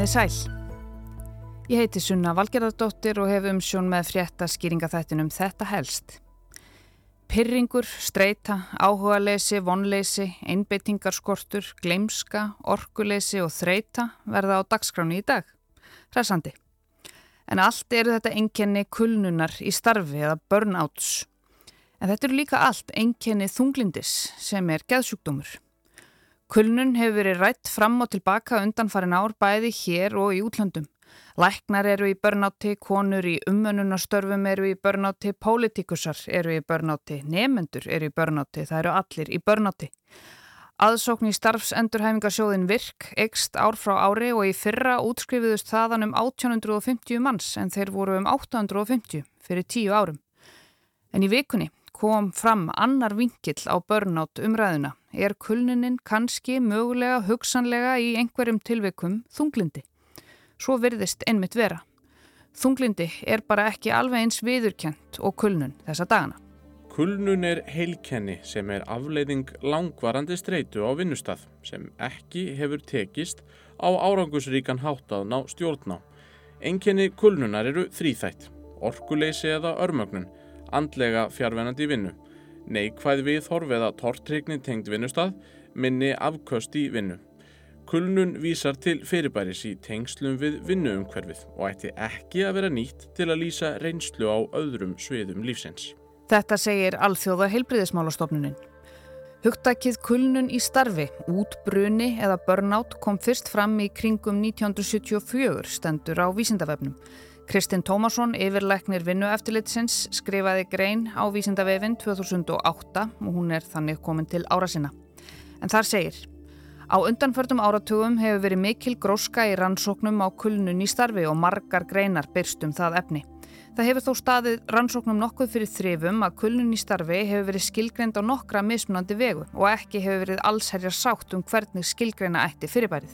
Komiði sæl. Ég heiti Sunna Valgerðardóttir og hef umsjón með frétta skýringaþættinum Þetta helst. Pyrringur, streyta, áhugaleysi, vonleysi, einbeitingarskortur, gleimska, orkuleysi og þreita verða á dagskráni í dag. Ræsandi. En allt eru þetta enkenni kulnunar í starfi eða burnouts. En þetta eru líka allt enkenni þunglindis sem er geðsjúkdómur. Kulnun hefur verið rætt fram og tilbaka undan farin ár bæði hér og í útlöndum. Læknar eru í börnátti, konur í umönunastörfum eru í börnátti, pólitíkusar eru í börnátti, nefendur eru í börnátti, það eru allir í börnátti. Aðsókn í starfsendurhæfingasjóðin virk, ekst ár frá ári og í fyrra útskrifiðust þaðan um 1850 manns en þeir voru um 850 fyrir tíu árum. En í vikunni kom fram annar vinkill á börnátt umræðuna. Er kulnuninn kannski mögulega hugsanlega í einhverjum tilveikum þunglindi? Svo virðist einmitt vera. Þunglindi er bara ekki alveg eins viðurkjent og kulnun þessa dagana. Kulnun er heilkenni sem er afleiðing langvarandi streitu á vinnustaf sem ekki hefur tekist á árangusríkan háttaðn á stjórná. Enkenni kulnunar eru þrýþætt, orkuleysi eða örmögnun, andlega fjárvenandi vinnu, neikvæð við horf eða tortrykni tengd vinnustaf, minni afköst í vinnu. Kulnun vísar til fyrirbæris í tengslum við vinnuumhverfið og ætti ekki að vera nýtt til að lýsa reynslu á öðrum sviðum lífsins. Þetta segir Alþjóða heilbriðismálastofnunin. Hugtakið kulnun í starfi, útbruni eða burnout kom fyrst fram í kringum 1974 stendur á vísindavefnum. Kristinn Tómasson, yfirleiknir vinnueftilitsins, skrifaði grein á vísindavefin 2008 og hún er þannig komin til ára sinna. En þar segir Á undanförtum áratugum hefur verið mikil gróska í rannsóknum á kulnun í starfi og margar greinar byrstum það efni. Það hefur þó staðið rannsóknum nokkuð fyrir þrifum að kulnun í starfi hefur verið skilgreind á nokkra mismunandi vegu og ekki hefur verið allsherjar sátt um hvernig skilgreina ætti fyrirbærið.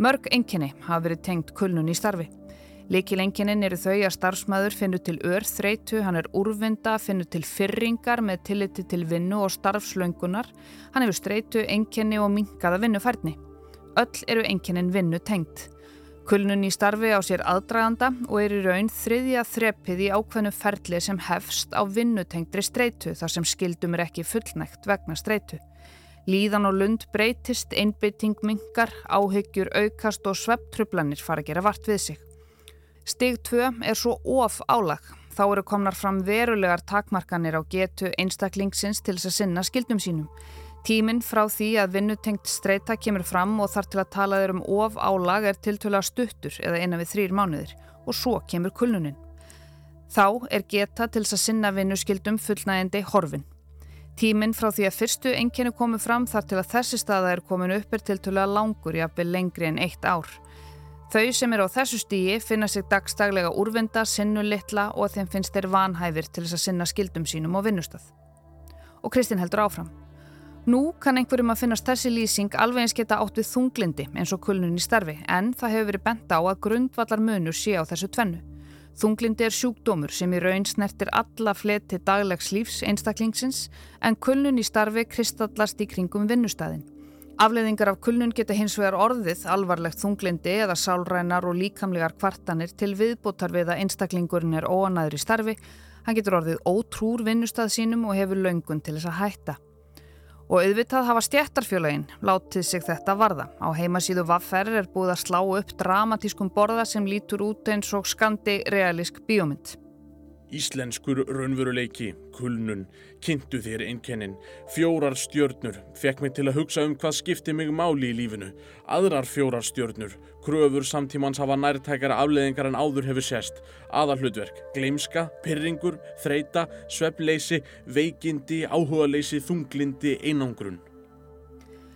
Mörg enginni hafa verið tengt kulnun í starfi. Líkilengininn eru þau að starfsmæður finnur til örþreitu, hann er úrvinda, finnur til fyrringar með tilliti til vinnu og starfslöngunar, hann hefur streitu, enginni og mingaða vinnufærni. Öll eru enginin vinnu tengt. Kulnun í starfi á sér aðdraganda og er í raun þriðja þrepið í ákveðnu ferli sem hefst á vinnutengdri streitu þar sem skildum er ekki fullnægt vegna streitu. Líðan og lund breytist, einbytting mingar, áhyggjur aukast og svepptrublanir fara að gera vart við sig. Stig 2 er svo of álag. Þá eru komnar fram verulegar takmarkanir á getu einstaklingsins til þess að sinna skildum sínum. Tíminn frá því að vinnutengt streyta kemur fram og þar til að tala þeir um of álag er tiltöla stuttur eða innan við þrýr mánuðir og svo kemur kulnunin. Þá er geta til þess að sinna vinnuskildum fullnægindi horfin. Tíminn frá því að fyrstu enginni komu fram þar til að þessi staða er komin upp er tiltöla langur jafnveg lengri en eitt ár. Þau sem eru á þessu stíi finna sig dagstaglega úrvinda, sinnu litla og þeim finnst þeir vanhæfir til þess að sinna skildum sínum á vinnustaf. Og Kristinn heldur áfram. Nú kann einhverjum að finnast þessi lýsing alveg eins geta átt við þunglindi eins og kulnun í starfi en það hefur verið bent á að grundvallar munur sé á þessu tvennu. Þunglindi er sjúkdómur sem í raun snertir alla fleti daglegs lífs einstaklingsins en kulnun í starfi kristallast í kringum vinnustæðin. Afleðingar af kulnun geta hins vegar orðið alvarlegt þunglindi eða sálrænar og líkamlegar kvartanir til viðbútar við að einstaklingurinn er óanæður í starfi. Hann getur orðið ótrúr vinnustað sínum og hefur laungun til þess að hætta. Og auðvitað hafa stjættarfjölaginn látið sig þetta varða. Á heimasíðu Vaffer er búið að slá upp dramatískum borða sem lítur út eins og skandi realísk bíómynd. Íslenskur raunveruleiki, kulnun, kynntu þér einnkennin, fjórar stjörnur, fekk mig til að hugsa um hvað skipti mig máli í lífinu, aðrar fjórar stjörnur, kröfur samtímans hafa nærtækara afleðingar en áður hefur sérst, aðal hlutverk, gleimska, pyrringur, þreita, sveppleysi, veikindi, áhugaleysi, þunglindi, einangrun.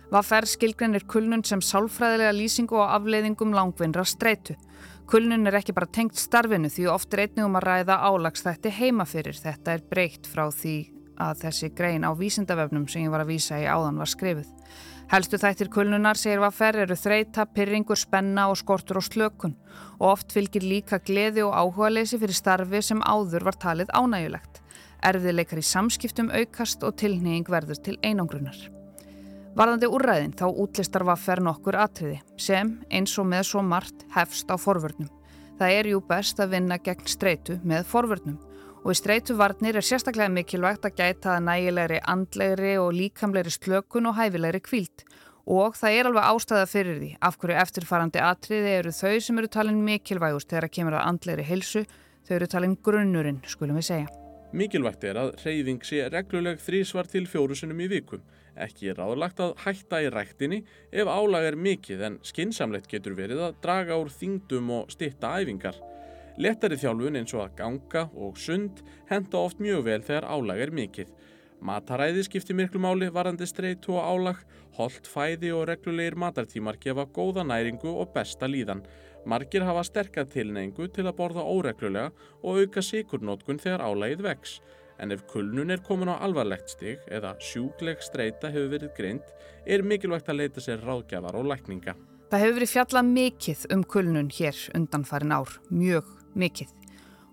Hvað fer skilgreinir kulnun sem sálfræðilega lýsingu og afleiðingum langvinnra streitu? Kulnun er ekki bara tengt starfinu því oft er einnig um að ræða álagsþætti heima fyrir. Þetta er breykt frá því að þessi grein á vísindavefnum sem ég var að vísa í áðan var skrifið. Helstu þættir kulnunar, segir Vaffer, eru þreita, pyrringur, spenna og skortur og slökun og oft fylgir líka gleði og áhuga-leysi fyrir starfi sem áður var talið ánægulegt. Erfiðleikar í samskiptum aukast og tilneying verður til einangrunar. Varðandi úrræðin þá útlistar vaffer nokkur atriði sem eins og með svo margt hefst á forvörnum. Það er jú best að vinna gegn streitu með forvörnum og í streituvarnir er sérstaklega mikilvægt að gæta að nægilegri andlegri og líkamlegri slökun og hæfilegri kvíld og það er alveg ástæða fyrir því af hverju eftirfarandi atriði eru þau sem eru talin mikilvægust þegar kemur að andlegri hilsu, þau eru talin grunnurinn skulum við segja. Mikilvægt er að reyfing sé regluleg þrísvar til fjórusunum í vikum Ekki er ráðlagt að hætta í ræktinni ef álag er mikið en skinsamlegt getur verið að draga úr þingdum og stitta æfingar. Lettari þjálfun eins og að ganga og sund henda oft mjög vel þegar álag er mikið. Mataræði skiptir miklu máli varandi streyt og álag, holdt fæði og reglulegir matartímar gefa góða næringu og besta líðan. Margir hafa sterkað tilneingu til að borða óreglulega og auka sikurnótkun þegar álagið vex en ef kulnun er komin á alvarlegt stig eða sjúkleg streyta hefur verið greint er mikilvægt að leita sér ráðgjafar og lækninga. Það hefur verið fjallað mikið um kulnun hér undanfarin ár, mjög mikið.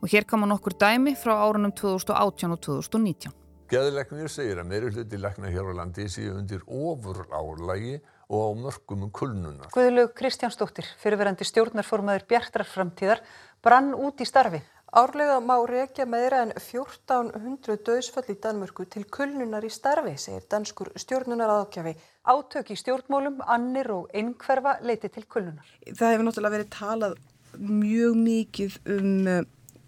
Og hér koma nokkur dæmi frá árunum 2018 og 2019. Gæðilegnir segir að meiri hluti lækna hér á landi séu undir ofur álægi og á mörgum um kulnunar. Guðlaug Kristjánsdóttir, fyrirverandi stjórnarformaður Bjartrar framtíðar, brann út í starfi. Árlega má rekja meira en 1400 döðsföll í Danmörku til kulnunar í starfi, segir danskur stjórnunar aðkjafi. Átök í stjórnmólum, annir og einhverfa leiti til kulnunar. Það hefur náttúrulega verið talað mjög mikið um eh,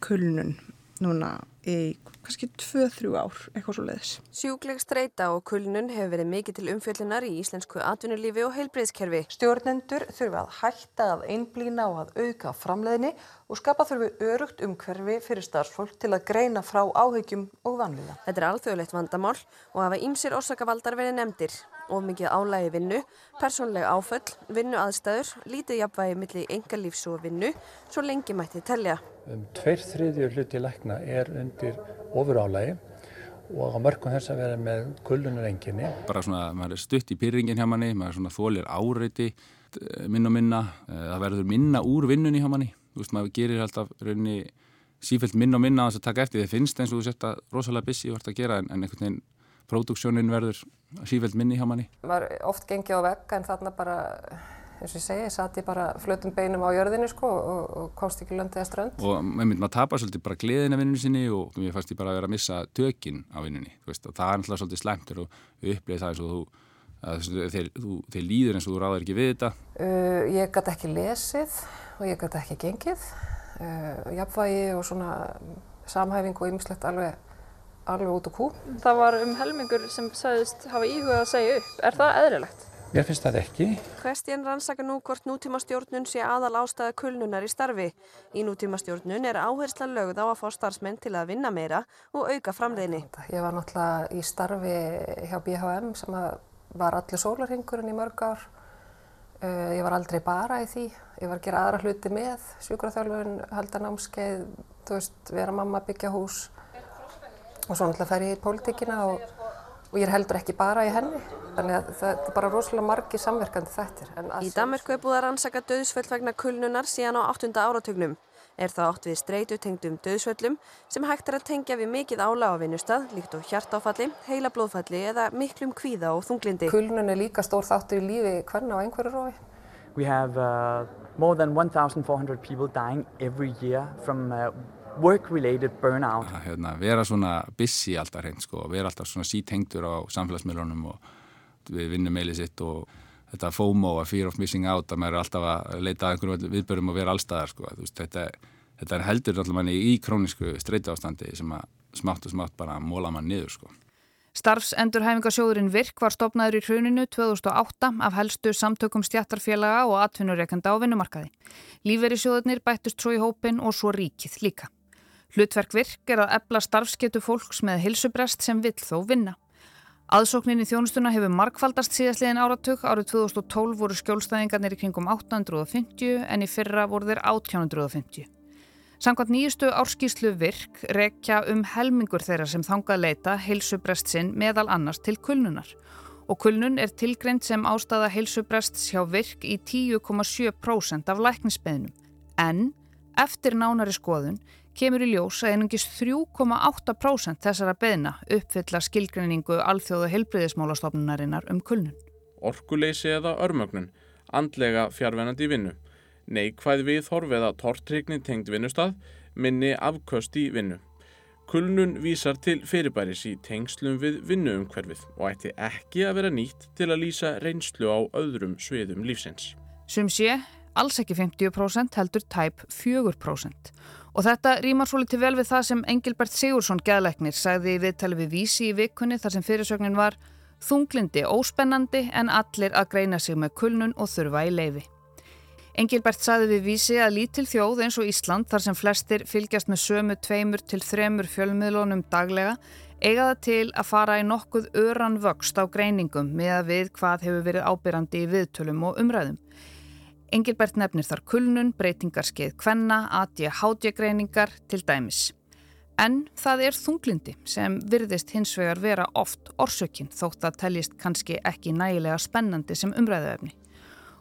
kulnun núna í kannski 2-3 ár, eitthvað svo leiðis. Sjúkleg streyta og kulnun hefur verið mikið til umfjöllunar í íslensku atvinnulífi og heilbreyðskerfi. Stjórnendur þurfi að hætta að einblýna og að auka framleiðni og skapa þurfi örugt umhverfi fyrir starfsfólk til að greina frá áhegjum og vanlíða. Þetta er alþjóðlegt vandamál og hafa ímsir orsakavaldar verið nefndir of mikið álægi vinnu, persónlega áföll, vinnu aðstæður, lítið jafnvægi millir engalífs og vinnu, svo lengi mætti tellja. Um tveir þriðjur hluti lækna er undir ofur álægi og á mörgum þess að vera með kullunar enginni. Bara svona, maður er stutt í pyrringin hjá manni, maður er svona þólir áreiti, eh, minna og minna, eh, það verður minna úr vinnunni hjá manni, þú veist, maður gerir alltaf raunni sífælt minna og minna að þess að taka eftir, þið finnst eins og þú setja rosalega busy og vart að gera en einhvern veginn próduksjónin verður sífælt minni hjá manni. Var oft gengið á vegg en þarna bara, eins og ég segi, satt ég bara flötum beinum á jörðinu sko og, og komst ekki löndið að strönd. Og maður, maður tapar svolítið bara gleðin af vinnunni sinni og mér fannst ég bara að vera að missa tökinn á vinnunni. Veist, það er alltaf svolítið slemtur og upplegið það eins og þú, þeir, þú, þeir líður eins og þú ráðar ekki við þetta. Uh, ég gæti ekki lesið og ég gæti ekki gengið. Uh, jafnvægi og svona samhæfing og ymslegt alveg alveg út á kú. Það var um helmingur sem sagðist hafa íhugað að segja upp. Er það eðrilegt? Mér finnst það ekki. Hvestjén rannsaka nú hvort nútímastjórnun sé aðal ástæða kulnunar í starfi. Í nútímastjórnun er áhersla lögð á að fá starfsmenn til að vinna meira og auka framleiðni. Ég var náttúrulega í starfi hjá BHM sem var allir sólarhingurinn í mörg ár. Uh, ég var aldrei bara í því. Ég var að gera aðra hluti með, sjúkraþjálfun, halda námskeið, vera mamma, byggja hús og svo náttúrulega fer ég í pólitíkina og, og ég er heldur ekki bara í henni þannig að það er bara rosalega margi samverkandi þættir. Í Danmarku er búið að rannsaka döðsföll vegna kulnunar síðan á 8. áratögnum. Er það átt við streytutengdum döðsföllum sem hægt er að tengja við mikið ála á vinnustad, líkt og hjartáfalli, heila blóðfalli eða miklum kvíða og þunglindi. Kulnun er líka stór þáttur í lífi hvernig á einhverju rói. We have uh, more than 1,400 people dying every year from uh, work-related burnout. Að hérna, vera svona busy alltaf hreint sko, vera alltaf svona sítengtur á samfélagsmiðlunum og við vinnum meilið sitt og þetta FOMO, að fear of missing out, að maður er alltaf að leita að einhverjum viðbörum og vera allstaðar sko. Veist, þetta, þetta er heldur alltaf manni í krónisku streytu ástandi sem að smátt og smátt bara móla mann niður sko. Starfsendurhæfingasjóðurinn VIRK var stopnaður í hruninu 2008 af helstu samtökum stjættarfélaga og atvinnureikanda á vinnumarkaði. Líferi sjóðurnir bættust svo í hópin og svo ríkið líka. Hlutverk virk er að ebla starfsketu fólks með hilsubrest sem vill þó vinna. Aðsóknin í þjónustuna hefur markfaldast síðastliðin áratug. Árið 2012 voru skjólstæðingarnir í kringum 850 en í fyrra voru þeir 1850. Samkvæmt nýjustu árskíslu virk rekja um helmingur þeirra sem þangað leita hilsubrest sinn meðal annars til kulnunar. Og kulnun er tilgreint sem ástæða hilsubrest hjá virk í 10,7% af læknisbeðnum. En eftir nánari skoðun kemur í ljós að einungis 3,8% þessara beðna uppfylla skilgreiningu alþjóðu helbriðismálastofnunarinnar um kulnun. orkuleysi eða örmögnun, andlega fjárvenandi vinnu, neikvæð viðhorf eða tortrykni tengd vinnustad, minni afköst í vinnu. Kulnun vísar til fyrirbæris í tengslum við vinnuumhverfið og ætti ekki að vera nýtt til að lýsa reynslu á öðrum sviðum lífsins. Sum sé, alls ekki 50% heldur tæp 4%. Og þetta rýmar svo litið vel við það sem Engilbert Sigursson geðleiknir sagði í viðtali við vísi í vikunni þar sem fyrirsögnin var Þunglindi óspennandi en allir að greina sig með kulnun og þurfa í leifi. Engilbert saði við vísi að lítil þjóð eins og Ísland þar sem flestir fylgjast með sömu tveimur til þremur fjölmiðlunum daglega eiga það til að fara í nokkuð öran vöxt á greiningum með að við hvað hefur verið ábyrrandi í viðtölum og umræðum. Engilbert nefnir þar kulnun, breytingarskeið kvenna, ADHD greiningar til dæmis. En það er þunglindi sem virðist hins vegar vera oft orsökinn þótt að teljist kannski ekki nægilega spennandi sem umræðuefni.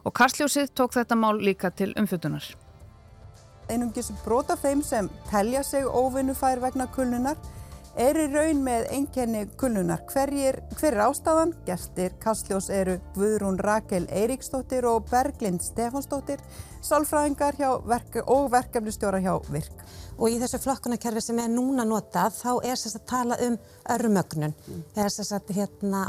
Og Karsljósið tók þetta mál líka til umfjötunar. Einungis brota þeim sem telja sig óvinnufær vegna kulnunar er í raun með einkenni kulnunar. Hver er, hver er ástafan? Gestir Kastljós eru Guðrún Rakel Eiríksdóttir og Berglind Stefansdóttir, sálfræðingar verk og verkefnistjóra hjá VIRK og í þessu flokkunarkerfi sem er núna notað þá er þess að tala um örmögnun. Mm. eða þess að hérna,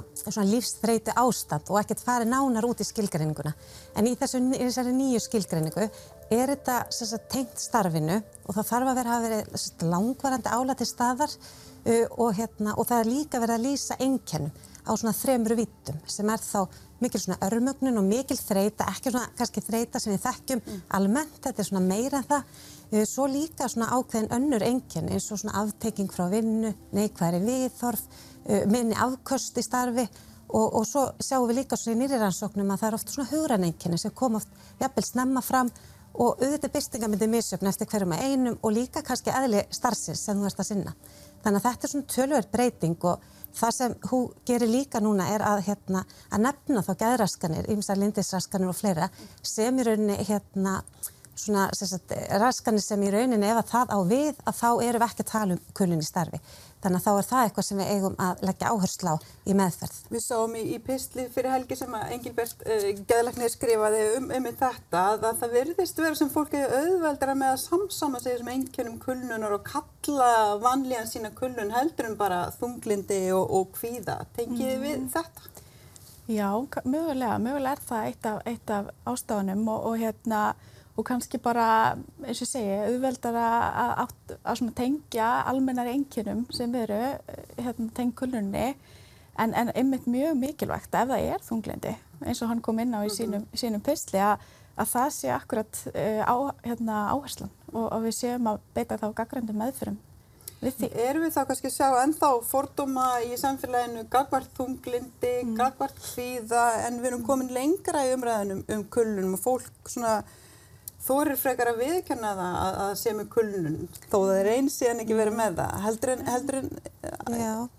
lífsþreyti ástand og ekkert fari nánar út í skilgreininguna. En í, þessu, í þessari nýju skilgreiningu er þetta sagt, tengt starfinu og það þarf að vera að vera sagt, langvarandi álæti staðar uh, og, hérna, og það er líka verið að lýsa einkennum á svona þremru vittum sem er þá mikil svona örmögnun og mikil þreita, ekki svona kannski þreita sem við þekkjum mm. almennt, þetta er svona meira en það Eh, svo líka svona ákveðin önnur enginn eins og svona aftekking frá vinnu, neikværi viðþorf, eh, minni afköst í starfi og, og svo sjáum við líka svona í nýrirannsóknum að það er oft svona hugranenginni sem kom oft jafnvel snemma fram og auðvitað byrstingamindi misjöfn eftir hverjum að einum og líka kannski eðli starfsins sem þú ert að sinna. Þannig að þetta er svona tölverð breyting og það sem hún gerir líka núna er að, hérna, að nefna þá gæðraskanir, ymsa lindisraskanir og fleira sem í rauninni hérna svona sagt, raskanir sem í rauninni ef að það á við að þá erum við ekki að tala um kulun í starfi. Þannig að þá er það eitthvað sem við eigum að leggja áherslu á í meðferð. Við sáum í, í pistli fyrir helgi sem að Engilbert uh, eh, Geðlagnir skrifaði um, um þetta að það verðist vera sem fólk er auðveldara með að samsama sig sem einkennum kulnunar og kalla vanlíðan sína kulnun heldur um bara þunglindi og, og kvíða. Tengið mm. við þetta? Já, mögulega. Mögulega er það eitt af, eitt af ástafanum og, og hérna og kannski bara, eins og ég segi, auðveldar að, að tengja almennar enginum sem veru hérna, tengkulunni en, en einmitt mjög mikilvægt ef það er þunglindi eins og hann kom inn á í sínum, sínum pysli að, að það sé akkurat uh, á, hérna, áherslan og, og við séum að beita þá gaggræntum meðfyrum við því. Erum við þá kannski að sjá ennþá fordóma í samfélaginu gagvart þunglindi, mm. gagvart hvíða en við erum komin lengra í umræðinum um kullunum og fólk svona þorir frekar að viðkjanna það að, að sé með kulnun þó það er eins síðan ekki verið með það. Heldur en, heldur en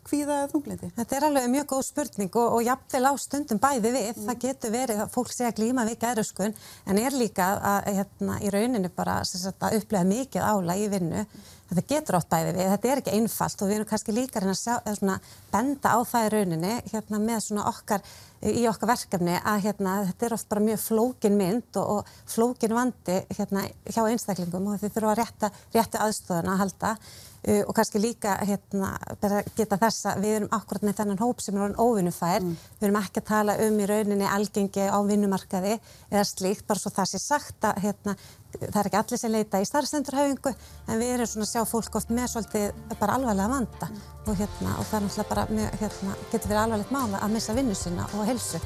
hvíða þunglindi? Þetta er alveg mjög góð spurning og, og jafnvel á stundum bæði við. Mm. það getur verið að fólk sé að glýma við gæðröskun en er líka að, hérna, í rauninni bara sagt, að upplega mikið ála í vinnu þetta getur átt bæði við, þetta er ekki einfalt og við erum kannski líka að sjá, svona, benda á það í rauninni hérna, með okkar í okkar verkefni að hérna, þetta er oft bara mjög flókin mynd og, og flókin vandi hérna, hjá einstaklingum og þau þurfa að rétta, rétta aðstofuna að halda uh, og kannski líka hérna, geta þess að við erum akkurat með þennan hóp sem er óvinnufær, mm. við erum ekki að tala um í rauninni algengi á vinnumarkaði eða slíkt, bara svo það sé sagt að hérna, það er ekki allir sem leita í starfsendurhauðingu en við erum svona að sjá fólk oft með svolítið bara alvarlega vanda mm. og, hérna, og það er náttúrulega bara mjög, hérna, getur verið alvarlegt mála að missa vinnu sinna og helsu.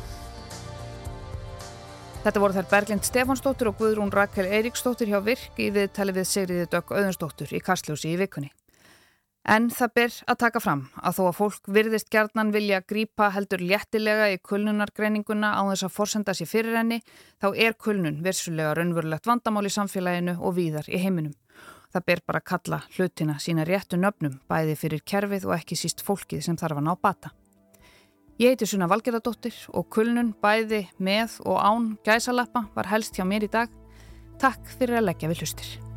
Þetta voru þær Berglind Stefánsdóttir og Guðrún Rakel Eiríksdóttir hjá Virk í viðtali við Sigriði Dögg Öðunsdóttir í Karsljósi í vikunni. En það ber að taka fram að þó að fólk virðist gerðnan vilja grípa heldur léttilega í kulnunargreininguna á þess að forsenda sér fyrir henni, þá er kulnun versulega raunverulegt vandamál í samfélaginu og víðar í heiminum. Það ber bara að kalla hlutina sína réttu nöfnum bæði fyrir kerfið og ekki síst fólkið sem þarf að ná bata. Ég heiti Suna Valgerðardóttir og kulnun bæði með og án gæsalappa var helst hjá mér í dag. Takk fyrir að leggja við hlustir.